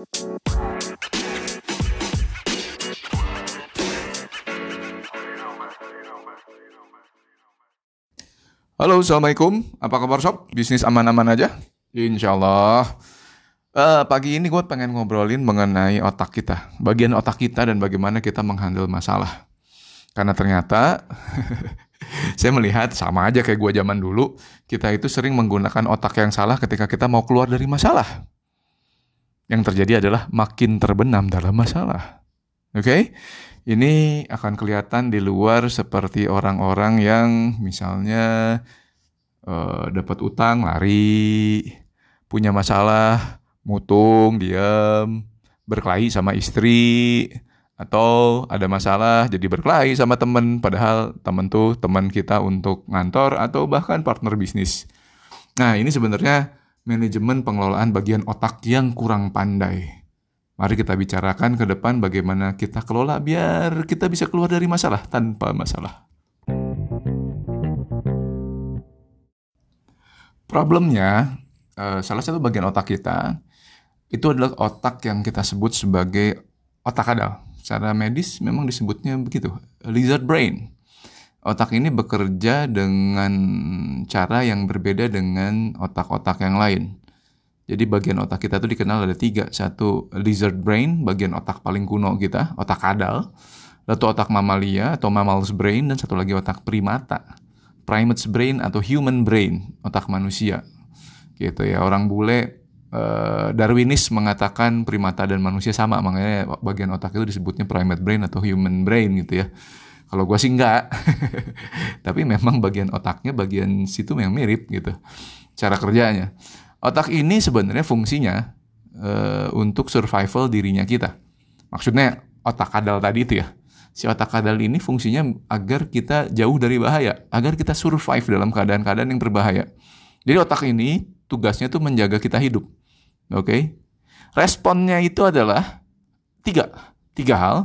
Halo, Assalamualaikum. Apa kabar sob? Bisnis aman-aman aja? Insya Allah. Uh, pagi ini gue pengen ngobrolin mengenai otak kita. Bagian otak kita dan bagaimana kita menghandle masalah. Karena ternyata saya melihat sama aja kayak gue zaman dulu. Kita itu sering menggunakan otak yang salah ketika kita mau keluar dari masalah. Yang terjadi adalah makin terbenam dalam masalah. Oke? Okay? Ini akan kelihatan di luar seperti orang-orang yang misalnya uh, dapat utang lari, punya masalah mutung diam, berkelahi sama istri, atau ada masalah jadi berkelahi sama temen padahal temen tuh teman kita untuk ngantor atau bahkan partner bisnis. Nah ini sebenarnya manajemen pengelolaan bagian otak yang kurang pandai. Mari kita bicarakan ke depan bagaimana kita kelola biar kita bisa keluar dari masalah tanpa masalah. Problemnya, eh, salah satu bagian otak kita itu adalah otak yang kita sebut sebagai otak kadal. Secara medis memang disebutnya begitu, lizard brain. Otak ini bekerja dengan cara yang berbeda dengan otak-otak yang lain. Jadi bagian otak kita tuh dikenal ada tiga. Satu lizard brain, bagian otak paling kuno kita, otak kadal. Satu otak mamalia atau mammals brain dan satu lagi otak primata. Primates brain atau human brain, otak manusia. Gitu ya. Orang bule uh, Darwinis mengatakan primata dan manusia sama, makanya bagian otak itu disebutnya primate brain atau human brain gitu ya. Kalau gue sih enggak, tapi memang bagian otaknya bagian situ yang mirip gitu, cara kerjanya. Otak ini sebenarnya fungsinya uh, untuk survival dirinya kita. Maksudnya otak kadal tadi itu ya. Si otak kadal ini fungsinya agar kita jauh dari bahaya, agar kita survive dalam keadaan-keadaan yang berbahaya. Jadi otak ini tugasnya tuh menjaga kita hidup. Oke. Okay? Responnya itu adalah tiga. Tiga hal.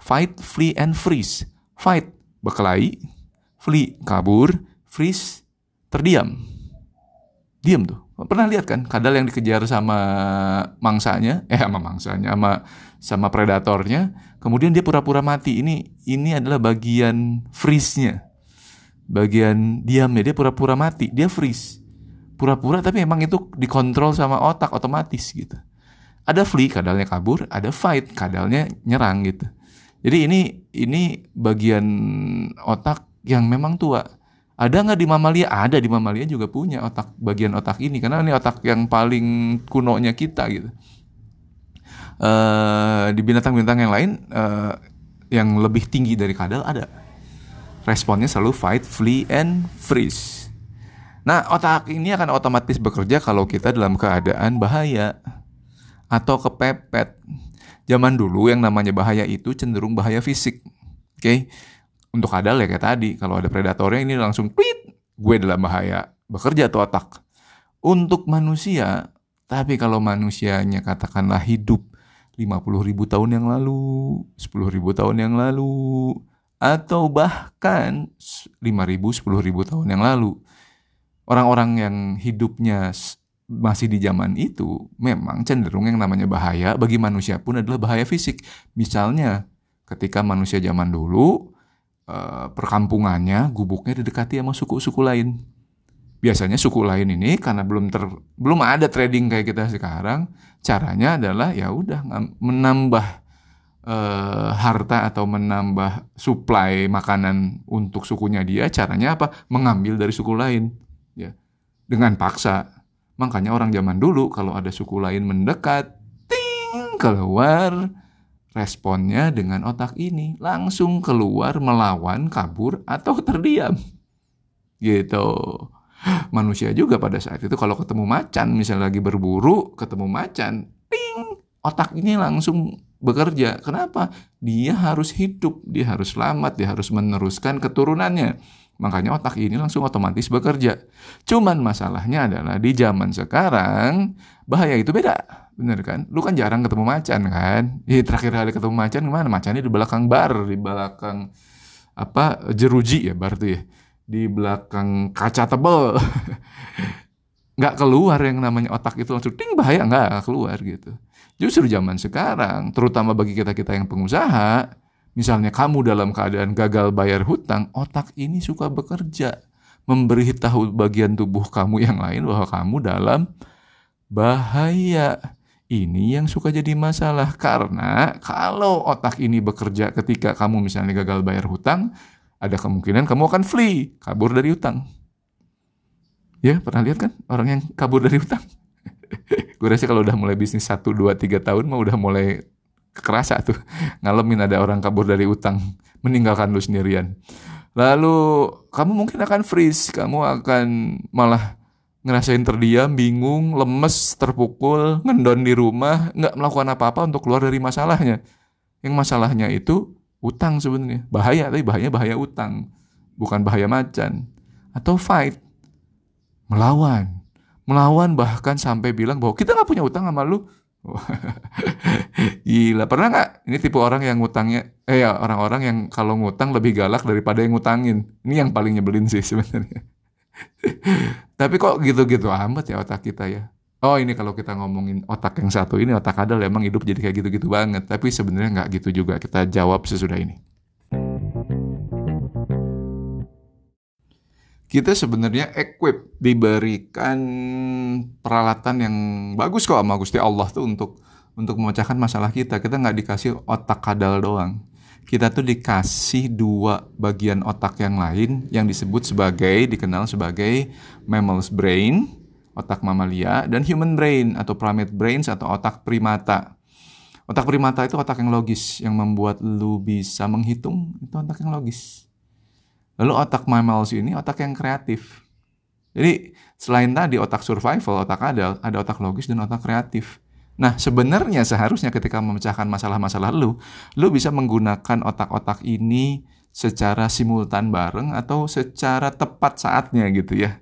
Fight, flee, and freeze. Fight, berkelahi. Flee, kabur. Freeze, terdiam. Diam tuh. Pernah lihat kan kadal yang dikejar sama mangsanya? Eh sama mangsanya sama sama predatornya. Kemudian dia pura-pura mati. Ini ini adalah bagian freeze-nya. Bagian diamnya. Dia pura-pura mati. Dia freeze. Pura-pura tapi emang itu dikontrol sama otak otomatis gitu. Ada flee kadalnya kabur. Ada fight kadalnya nyerang gitu jadi ini ini bagian otak yang memang tua ada nggak di mamalia? Ada di mamalia juga punya otak bagian otak ini karena ini otak yang paling kunonya kita gitu. Uh, di binatang-binatang yang lain uh, yang lebih tinggi dari kadal ada. Responnya selalu fight, flee, and freeze. Nah, otak ini akan otomatis bekerja kalau kita dalam keadaan bahaya atau kepepet. Zaman dulu yang namanya bahaya itu cenderung bahaya fisik. Oke. Okay? untuk kadal ya kayak tadi kalau ada predatornya ini langsung tweet gue dalam bahaya bekerja tuh otak untuk manusia tapi kalau manusianya katakanlah hidup 50 ribu tahun yang lalu 10 ribu tahun yang lalu atau bahkan 5 ribu 10 ribu tahun yang lalu orang-orang yang hidupnya masih di zaman itu memang cenderung yang namanya bahaya bagi manusia pun adalah bahaya fisik misalnya ketika manusia zaman dulu Eh, perkampungannya, gubuknya didekati sama suku-suku lain. Biasanya suku lain ini karena belum ter, belum ada trading kayak kita sekarang, caranya adalah ya udah menambah uh, harta atau menambah supply makanan untuk sukunya dia. Caranya apa? Mengambil dari suku lain, ya dengan paksa. Makanya orang zaman dulu kalau ada suku lain mendekat, ting keluar responnya dengan otak ini langsung keluar melawan, kabur atau terdiam. Gitu. Manusia juga pada saat itu kalau ketemu macan, misalnya lagi berburu, ketemu macan, ping, otak ini langsung bekerja. Kenapa? Dia harus hidup, dia harus selamat, dia harus meneruskan keturunannya. Makanya otak ini langsung otomatis bekerja. Cuman masalahnya adalah di zaman sekarang bahaya itu beda. Bener kan? Lu kan jarang ketemu macan kan? Di terakhir kali ketemu macan gimana? Macannya di belakang bar, di belakang apa jeruji ya bar tuh ya. Di belakang kaca tebel. nggak keluar yang namanya otak itu langsung ting bahaya nggak keluar gitu. Justru zaman sekarang, terutama bagi kita kita yang pengusaha, misalnya kamu dalam keadaan gagal bayar hutang, otak ini suka bekerja memberitahu bagian tubuh kamu yang lain bahwa kamu dalam bahaya. Ini yang suka jadi masalah karena kalau otak ini bekerja ketika kamu misalnya gagal bayar hutang, ada kemungkinan kamu akan flee, kabur dari hutang. Ya, pernah lihat kan orang yang kabur dari hutang? gue rasa kalau udah mulai bisnis 1, 2, 3 tahun mah udah mulai kerasa tuh. Ngalamin ada orang kabur dari hutang, meninggalkan lu sendirian. Lalu kamu mungkin akan freeze, kamu akan malah ngerasain terdiam, bingung, lemes, terpukul, ngendon di rumah, nggak melakukan apa-apa untuk keluar dari masalahnya. Yang masalahnya itu utang sebenarnya. Bahaya, tapi bahaya bahaya utang. Bukan bahaya macan. Atau fight. Melawan. Melawan bahkan sampai bilang bahwa kita nggak punya utang sama lu. Gila, pernah nggak? Ini tipe orang yang ngutangnya, eh ya orang-orang yang kalau ngutang lebih galak daripada yang ngutangin. Ini yang paling nyebelin sih sebenarnya. Tapi kok gitu-gitu amat ya otak kita ya. Oh ini kalau kita ngomongin otak yang satu ini otak kadal emang hidup jadi kayak gitu-gitu banget. Tapi sebenarnya nggak gitu juga. Kita jawab sesudah ini. Kita sebenarnya equip diberikan peralatan yang bagus kok sama Gusti Allah tuh untuk untuk memecahkan masalah kita. Kita nggak dikasih otak kadal doang. Kita tuh dikasih dua bagian otak yang lain yang disebut sebagai dikenal sebagai mammal's brain, otak mamalia dan human brain atau primate brains atau otak primata. Otak primata itu otak yang logis yang membuat lu bisa menghitung, itu otak yang logis Lalu otak mammals ini otak yang kreatif. Jadi selain tadi otak survival, otak adal, ada otak logis dan otak kreatif. Nah sebenarnya seharusnya ketika memecahkan masalah-masalah lu, lu bisa menggunakan otak-otak ini secara simultan bareng atau secara tepat saatnya gitu ya.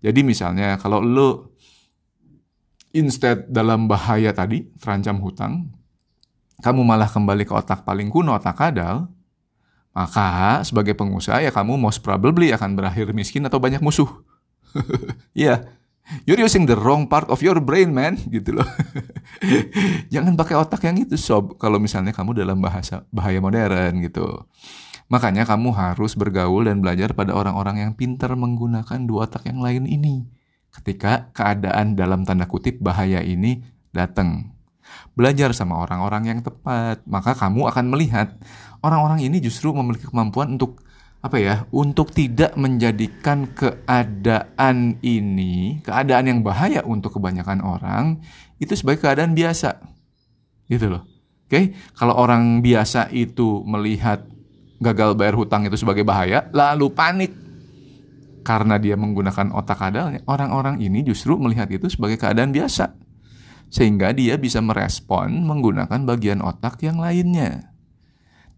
Jadi misalnya kalau lu instead dalam bahaya tadi, terancam hutang, kamu malah kembali ke otak paling kuno, otak adal, maka sebagai pengusaha ya kamu most probably akan berakhir miskin atau banyak musuh. Iya. yeah. You're using the wrong part of your brain, man, gitu loh. Jangan pakai otak yang itu, sob. Kalau misalnya kamu dalam bahasa bahaya modern gitu. Makanya kamu harus bergaul dan belajar pada orang-orang yang pintar menggunakan dua otak yang lain ini. Ketika keadaan dalam tanda kutip bahaya ini datang. Belajar sama orang-orang yang tepat, maka kamu akan melihat orang-orang ini justru memiliki kemampuan untuk apa ya untuk tidak menjadikan keadaan ini keadaan yang bahaya untuk kebanyakan orang itu sebagai keadaan biasa. Gitu loh. Oke? Kalau orang biasa itu melihat gagal bayar hutang itu sebagai bahaya lalu panik. Karena dia menggunakan otak adalnya orang-orang ini justru melihat itu sebagai keadaan biasa sehingga dia bisa merespon menggunakan bagian otak yang lainnya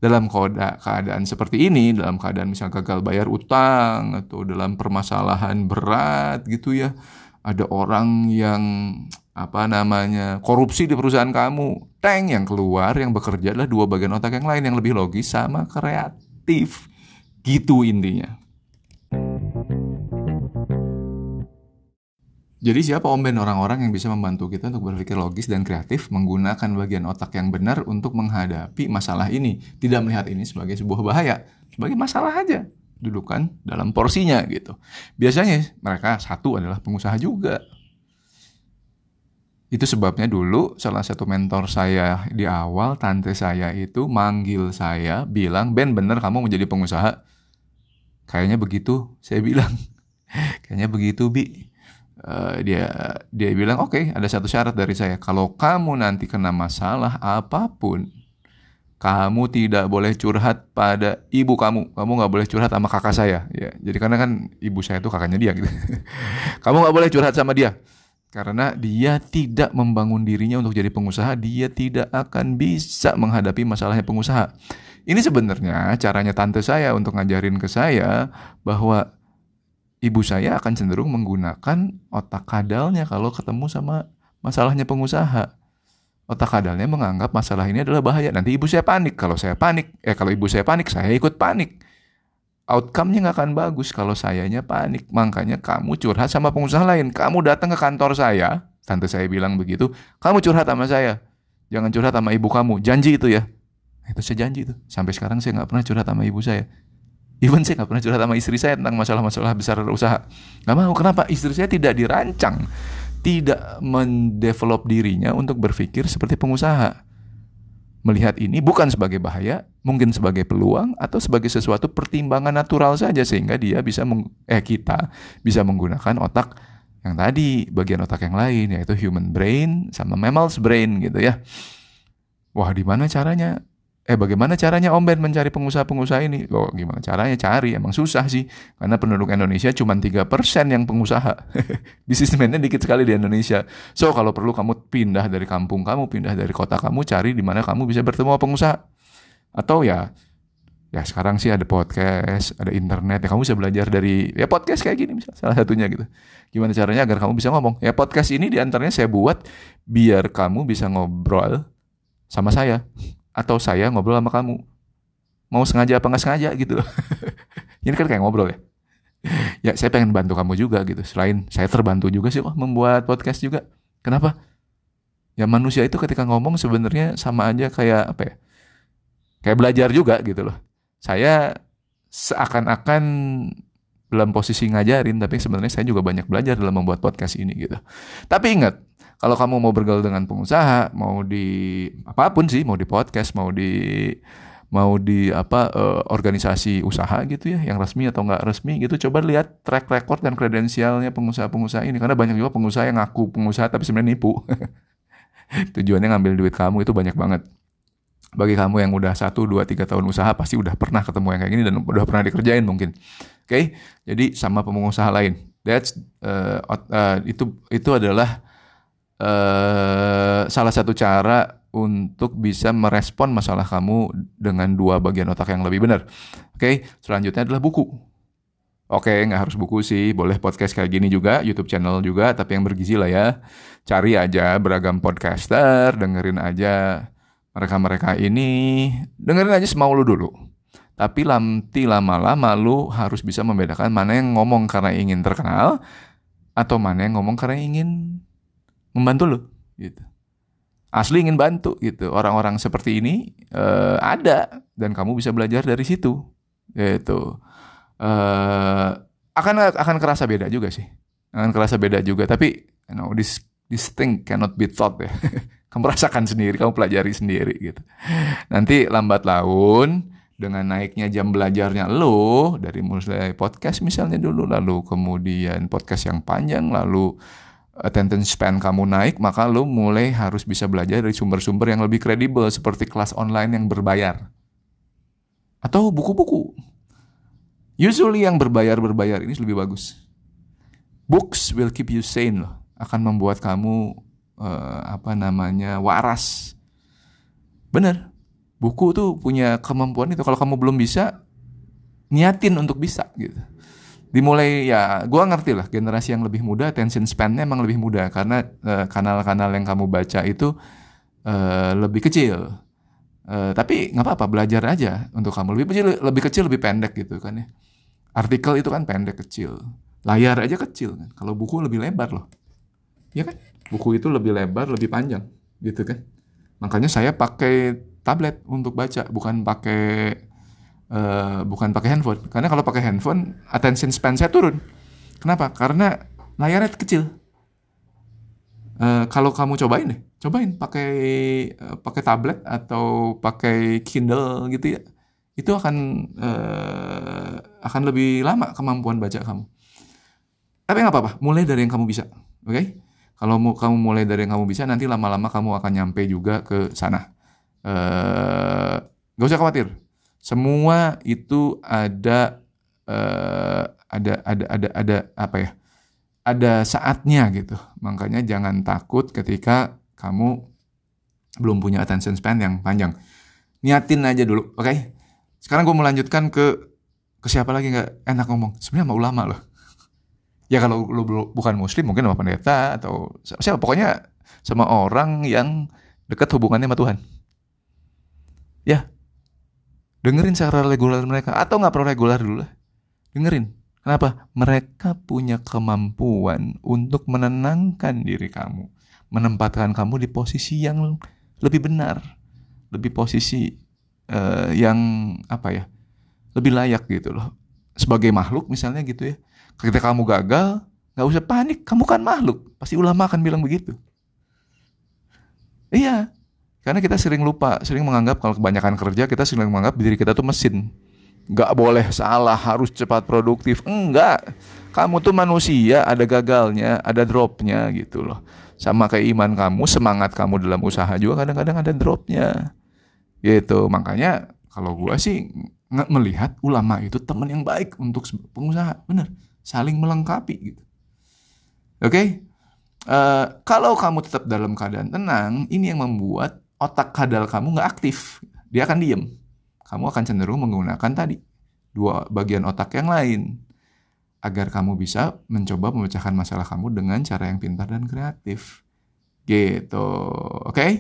dalam keadaan seperti ini, dalam keadaan misal gagal bayar utang atau dalam permasalahan berat gitu ya, ada orang yang apa namanya korupsi di perusahaan kamu, tank yang keluar yang bekerja adalah dua bagian otak yang lain yang lebih logis sama kreatif, gitu intinya. Jadi siapa Om Ben orang-orang yang bisa membantu kita untuk berpikir logis dan kreatif menggunakan bagian otak yang benar untuk menghadapi masalah ini. Tidak melihat ini sebagai sebuah bahaya, sebagai masalah aja. Dudukan dalam porsinya gitu. Biasanya mereka satu adalah pengusaha juga. Itu sebabnya dulu salah satu mentor saya di awal, tante saya itu manggil saya, bilang, Ben bener kamu menjadi pengusaha? Kayaknya begitu, saya bilang. Kayaknya begitu, Bi uh, dia dia bilang oke okay, ada satu syarat dari saya. Kalau kamu nanti kena masalah apa pun kamu tidak boleh curhat pada ibu kamu. Kamu nggak boleh curhat sama kakak saya. Ya jadi karena kan ibu saya itu kakaknya dia gitu. Kamu nggak boleh curhat sama dia karena dia tidak membangun dirinya untuk jadi pengusaha. Dia tidak akan bisa menghadapi masalahnya pengusaha. Ini sebenarnya caranya tante saya untuk ngajarin ke saya bahwa ibu saya akan cenderung menggunakan otak kadalnya kalau ketemu sama masalahnya pengusaha. Otak kadalnya menganggap masalah ini adalah bahaya. Nanti ibu saya panik. Kalau saya panik, eh kalau ibu saya panik, saya ikut panik. outcome-nya nggak akan bagus kalau sayanya panik. Makanya kamu curhat sama pengusaha lain. Kamu datang ke kantor saya, tante saya bilang begitu, kamu curhat sama saya. Jangan curhat sama ibu kamu. Janji itu ya. Itu saya janji itu. Sampai sekarang saya nggak pernah curhat sama ibu saya. Even saya nggak pernah curhat sama istri saya tentang masalah-masalah besar usaha. Nggak mau. Kenapa? Istri saya tidak dirancang. Tidak mendevelop dirinya untuk berpikir seperti pengusaha melihat ini bukan sebagai bahaya, mungkin sebagai peluang atau sebagai sesuatu pertimbangan natural saja sehingga dia bisa meng, eh kita bisa menggunakan otak yang tadi, bagian otak yang lain yaitu human brain sama mammals brain gitu ya. Wah, di mana caranya? Eh bagaimana caranya Om Ben mencari pengusaha-pengusaha ini? Oh, gimana caranya? Cari, emang susah sih. Karena penduduk Indonesia cuma 3% yang pengusaha. Bisnismennya dikit sekali di Indonesia. So, kalau perlu kamu pindah dari kampung kamu, pindah dari kota kamu, cari di mana kamu bisa bertemu pengusaha. Atau ya, ya sekarang sih ada podcast, ada internet, ya kamu bisa belajar dari, ya podcast kayak gini misalnya, salah satunya gitu. Gimana caranya agar kamu bisa ngomong? Ya podcast ini di antaranya saya buat biar kamu bisa ngobrol sama saya atau saya ngobrol sama kamu. Mau sengaja apa nggak sengaja gitu loh. Ini kan kayak ngobrol ya. Ya saya pengen bantu kamu juga gitu. Selain saya terbantu juga sih kok membuat podcast juga. Kenapa? Ya manusia itu ketika ngomong sebenarnya sama aja kayak apa ya kayak belajar juga gitu loh. Saya seakan-akan dalam posisi ngajarin tapi sebenarnya saya juga banyak belajar dalam membuat podcast ini gitu. Tapi ingat kalau kamu mau bergaul dengan pengusaha, mau di apa pun sih, mau di podcast, mau di mau di apa uh, organisasi usaha gitu ya, yang resmi atau nggak resmi gitu, coba lihat track record dan kredensialnya pengusaha-pengusaha ini karena banyak juga pengusaha yang ngaku pengusaha tapi sebenarnya nipu. Tujuannya ngambil duit kamu itu banyak banget. Bagi kamu yang udah satu, dua, tiga tahun usaha pasti udah pernah ketemu yang kayak gini dan udah pernah dikerjain mungkin. Oke, okay? jadi sama pengusaha lain. That's uh, uh, itu itu adalah uh, salah satu cara untuk bisa merespon masalah kamu dengan dua bagian otak yang lebih benar. Oke, okay? selanjutnya adalah buku. Oke, okay, nggak harus buku sih, boleh podcast kayak gini juga, YouTube channel juga, tapi yang bergizi lah ya. Cari aja beragam podcaster, dengerin aja mereka-mereka ini, dengerin aja semau lu dulu. Tapi nanti lama-lama lu harus bisa membedakan mana yang ngomong karena ingin terkenal, atau mana yang ngomong karena ingin membantu lo gitu. Asli ingin bantu gitu. Orang-orang seperti ini uh, ada dan kamu bisa belajar dari situ gitu. Uh, akan akan kerasa beda juga sih. Akan kerasa beda juga tapi you know this this thing cannot be taught ya. Kamu rasakan sendiri kamu pelajari sendiri gitu. Nanti lambat laun dengan naiknya jam belajarnya lo dari mulai podcast misalnya dulu lalu kemudian podcast yang panjang lalu attention span kamu naik, maka lo mulai harus bisa belajar dari sumber-sumber yang lebih kredibel seperti kelas online yang berbayar. Atau buku-buku. Usually yang berbayar-berbayar ini lebih bagus. Books will keep you sane loh. Akan membuat kamu uh, apa namanya waras. Bener. Buku tuh punya kemampuan itu. Kalau kamu belum bisa, niatin untuk bisa gitu dimulai ya gue ngerti lah generasi yang lebih muda attention span-nya emang lebih muda. Karena eh, kanal-kanal yang kamu baca itu uh, lebih kecil. Uh, tapi nggak apa-apa belajar aja untuk kamu. Lebih kecil lebih kecil lebih pendek gitu kan ya. Artikel itu kan pendek kecil. Layar aja kecil kan. Kalau buku lebih lebar loh. Ya kan? Buku itu lebih lebar lebih panjang gitu kan. Makanya saya pakai tablet untuk baca bukan pakai uh, bukan pakai handphone. Karena kalau pakai handphone, attention span saya turun. Kenapa? Karena layarnya kecil. Uh, kalau kamu cobain deh, cobain pakai uh, pakai tablet atau pakai Kindle gitu ya, itu akan uh, akan lebih lama kemampuan baca kamu. Tapi nggak apa-apa, mulai dari yang kamu bisa, oke? Okay? Kalau mau kamu mulai dari yang kamu bisa, nanti lama-lama kamu akan nyampe juga ke sana. Uh, gak usah khawatir, semua itu ada uh, ada ada ada ada apa ya? Ada saatnya gitu. Makanya jangan takut ketika kamu belum punya attention span yang panjang. Niatin aja dulu, oke? Okay? Sekarang gue melanjutkan ke ke siapa lagi nggak enak ngomong. Sebenarnya mau ulama loh. Ya kalau lu bukan muslim mungkin sama pendeta atau siapa pokoknya sama orang yang dekat hubungannya sama Tuhan. Ya, Dengerin secara reguler mereka atau nggak perlu reguler dulu lah. Dengerin. Kenapa? Mereka punya kemampuan untuk menenangkan diri kamu, menempatkan kamu di posisi yang lebih benar, lebih posisi uh, yang apa ya, lebih layak gitu loh. Sebagai makhluk misalnya gitu ya, ketika kamu gagal, nggak usah panik, kamu kan makhluk. Pasti ulama akan bilang begitu. Iya, karena kita sering lupa, sering menganggap kalau kebanyakan kerja kita sering menganggap diri kita tuh mesin. Nggak boleh salah harus cepat produktif. Enggak. Kamu tuh manusia ada gagalnya ada dropnya gitu loh. Sama kayak iman kamu semangat kamu dalam usaha juga kadang-kadang ada dropnya. Gitu. Makanya kalau gua sih nggak melihat ulama itu teman yang baik untuk pengusaha. Bener. Saling melengkapi gitu. Oke? Okay? uh, eh, kalau kamu tetap dalam keadaan tenang ini yang membuat otak kadal kamu nggak aktif dia akan diem kamu akan cenderung menggunakan tadi dua bagian otak yang lain agar kamu bisa mencoba memecahkan masalah kamu dengan cara yang pintar dan kreatif. Gitu. Oke? Okay?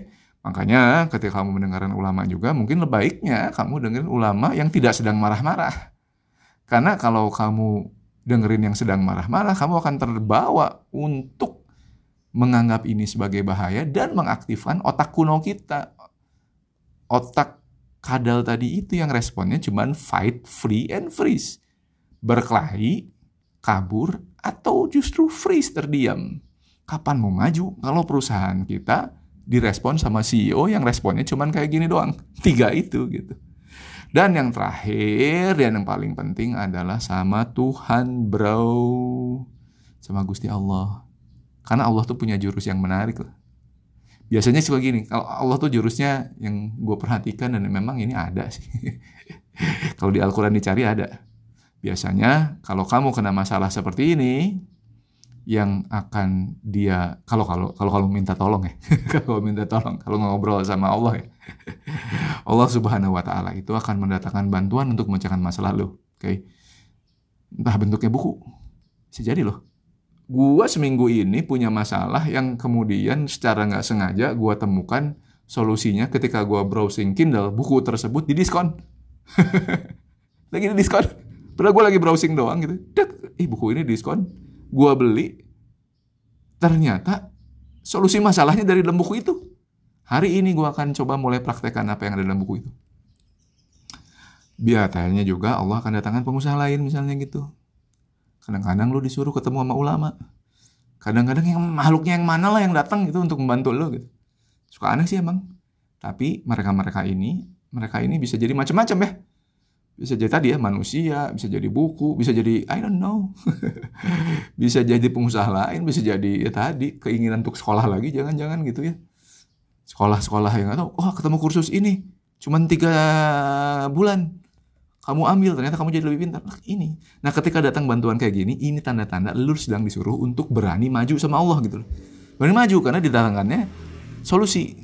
Makanya ketika kamu mendengarkan ulama juga mungkin lebih baiknya kamu dengerin ulama yang tidak sedang marah-marah. Karena kalau kamu dengerin yang sedang marah-marah, kamu akan terbawa untuk menganggap ini sebagai bahaya dan mengaktifkan otak kuno kita. Otak kadal tadi itu yang responnya cuman fight, free, and freeze. Berkelahi, kabur, atau justru freeze terdiam. Kapan mau maju kalau perusahaan kita direspon sama CEO yang responnya cuman kayak gini doang. Tiga itu gitu. Dan yang terakhir dan yang paling penting adalah sama Tuhan bro. Sama Gusti Allah. Karena Allah tuh punya jurus yang menarik loh biasanya suka gini kalau Allah tuh jurusnya yang gue perhatikan dan memang ini ada sih. Kalau di Al-Quran dicari ada. Biasanya kalau kamu kena masalah seperti ini yang akan dia kalau kalau kalau kalau minta tolong ya. Kalau minta tolong kalau ngobrol sama Allah ya. Allah Subhanahu Wa Taala itu akan mendatangkan bantuan untuk memecahkan masalah lo oke? Okay? entah bentuknya buku bisa jadi loh gue seminggu ini punya masalah yang kemudian secara nggak sengaja gue temukan solusinya ketika gue browsing Kindle buku tersebut di diskon. Lagi di diskon. Padahal gue lagi browsing doang gitu. Dek, ih buku ini diskon. Gue beli. Ternyata solusi masalahnya dari dalam buku itu. Hari ini gue akan coba mulai praktekkan apa yang ada dalam buku itu. Biasanya juga Allah akan datangkan pengusaha lain misalnya gitu Kadang-kadang lu disuruh ketemu sama ulama. Kadang-kadang yang makhluknya yang mana lah yang datang gitu untuk membantu lu gitu. Suka aneh sih emang. Tapi mereka-mereka ini, mereka ini bisa jadi macam-macam ya. Bisa jadi tadi ya manusia, bisa jadi buku, bisa jadi I don't know. bisa jadi pengusaha lain, bisa jadi ya tadi keinginan untuk sekolah lagi jangan-jangan gitu ya. Sekolah-sekolah yang atau oh ketemu kursus ini cuman tiga bulan kamu ambil ternyata kamu jadi lebih pintar. Nah, ini. Nah ketika datang bantuan kayak gini ini tanda-tanda lu sedang disuruh untuk berani maju sama Allah gitu loh. Berani maju karena didatangkannya solusi.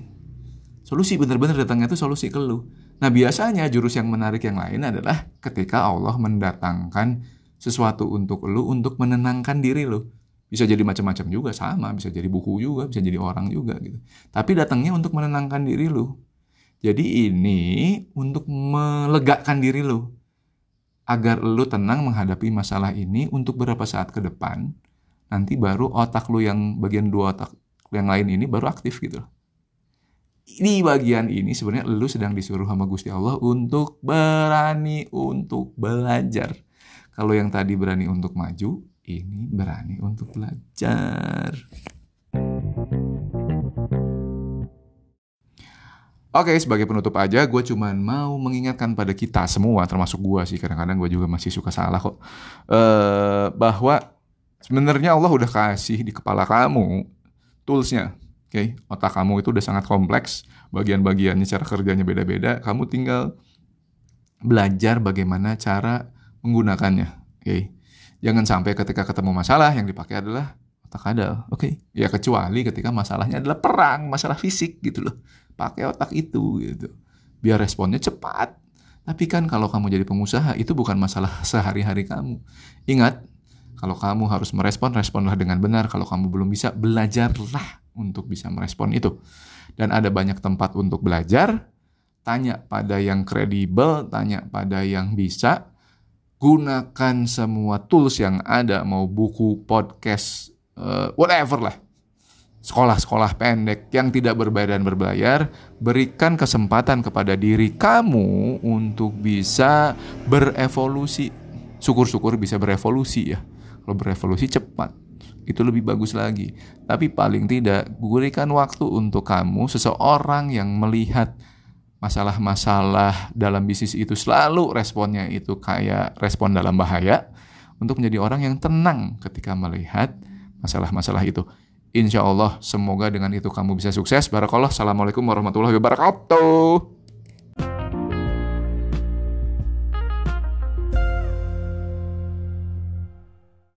Solusi bener-bener datangnya itu solusi ke lu. Nah biasanya jurus yang menarik yang lain adalah ketika Allah mendatangkan sesuatu untuk lu untuk menenangkan diri lu. Bisa jadi macam-macam juga sama. Bisa jadi buku juga bisa jadi orang juga gitu. Tapi datangnya untuk menenangkan diri lu jadi ini untuk melegakan diri lo agar lo tenang menghadapi masalah ini untuk beberapa saat ke depan. Nanti baru otak lo yang bagian dua otak yang lain ini baru aktif gitu Di bagian ini sebenarnya lo sedang disuruh sama Gusti Allah untuk berani untuk belajar. Kalau yang tadi berani untuk maju, ini berani untuk belajar. Oke, sebagai penutup aja, gue cuman mau mengingatkan pada kita semua, termasuk gue sih, kadang-kadang gue juga masih suka salah kok, uh, bahwa sebenarnya Allah udah kasih di kepala kamu toolsnya, oke, okay? otak kamu itu udah sangat kompleks, bagian-bagiannya cara kerjanya beda-beda, kamu tinggal belajar bagaimana cara menggunakannya, oke. Okay? Jangan sampai ketika ketemu masalah yang dipakai adalah otak kadal, oke. Okay? Ya kecuali ketika masalahnya adalah perang, masalah fisik gitu loh pakai otak itu gitu. Biar responnya cepat. Tapi kan kalau kamu jadi pengusaha itu bukan masalah sehari-hari kamu. Ingat kalau kamu harus merespon responlah dengan benar. Kalau kamu belum bisa belajarlah untuk bisa merespon itu. Dan ada banyak tempat untuk belajar. Tanya pada yang kredibel, tanya pada yang bisa, gunakan semua tools yang ada, mau buku, podcast, uh, whatever lah. Sekolah-sekolah pendek yang tidak berbayar dan berbayar, berikan kesempatan kepada diri kamu untuk bisa berevolusi. Syukur-syukur bisa berevolusi ya. Kalau berevolusi cepat, itu lebih bagus lagi. Tapi paling tidak, berikan waktu untuk kamu, seseorang yang melihat masalah-masalah dalam bisnis itu selalu responnya itu kayak respon dalam bahaya untuk menjadi orang yang tenang ketika melihat masalah-masalah itu. Insya Allah semoga dengan itu kamu bisa sukses. Barakallah. Assalamualaikum warahmatullahi wabarakatuh.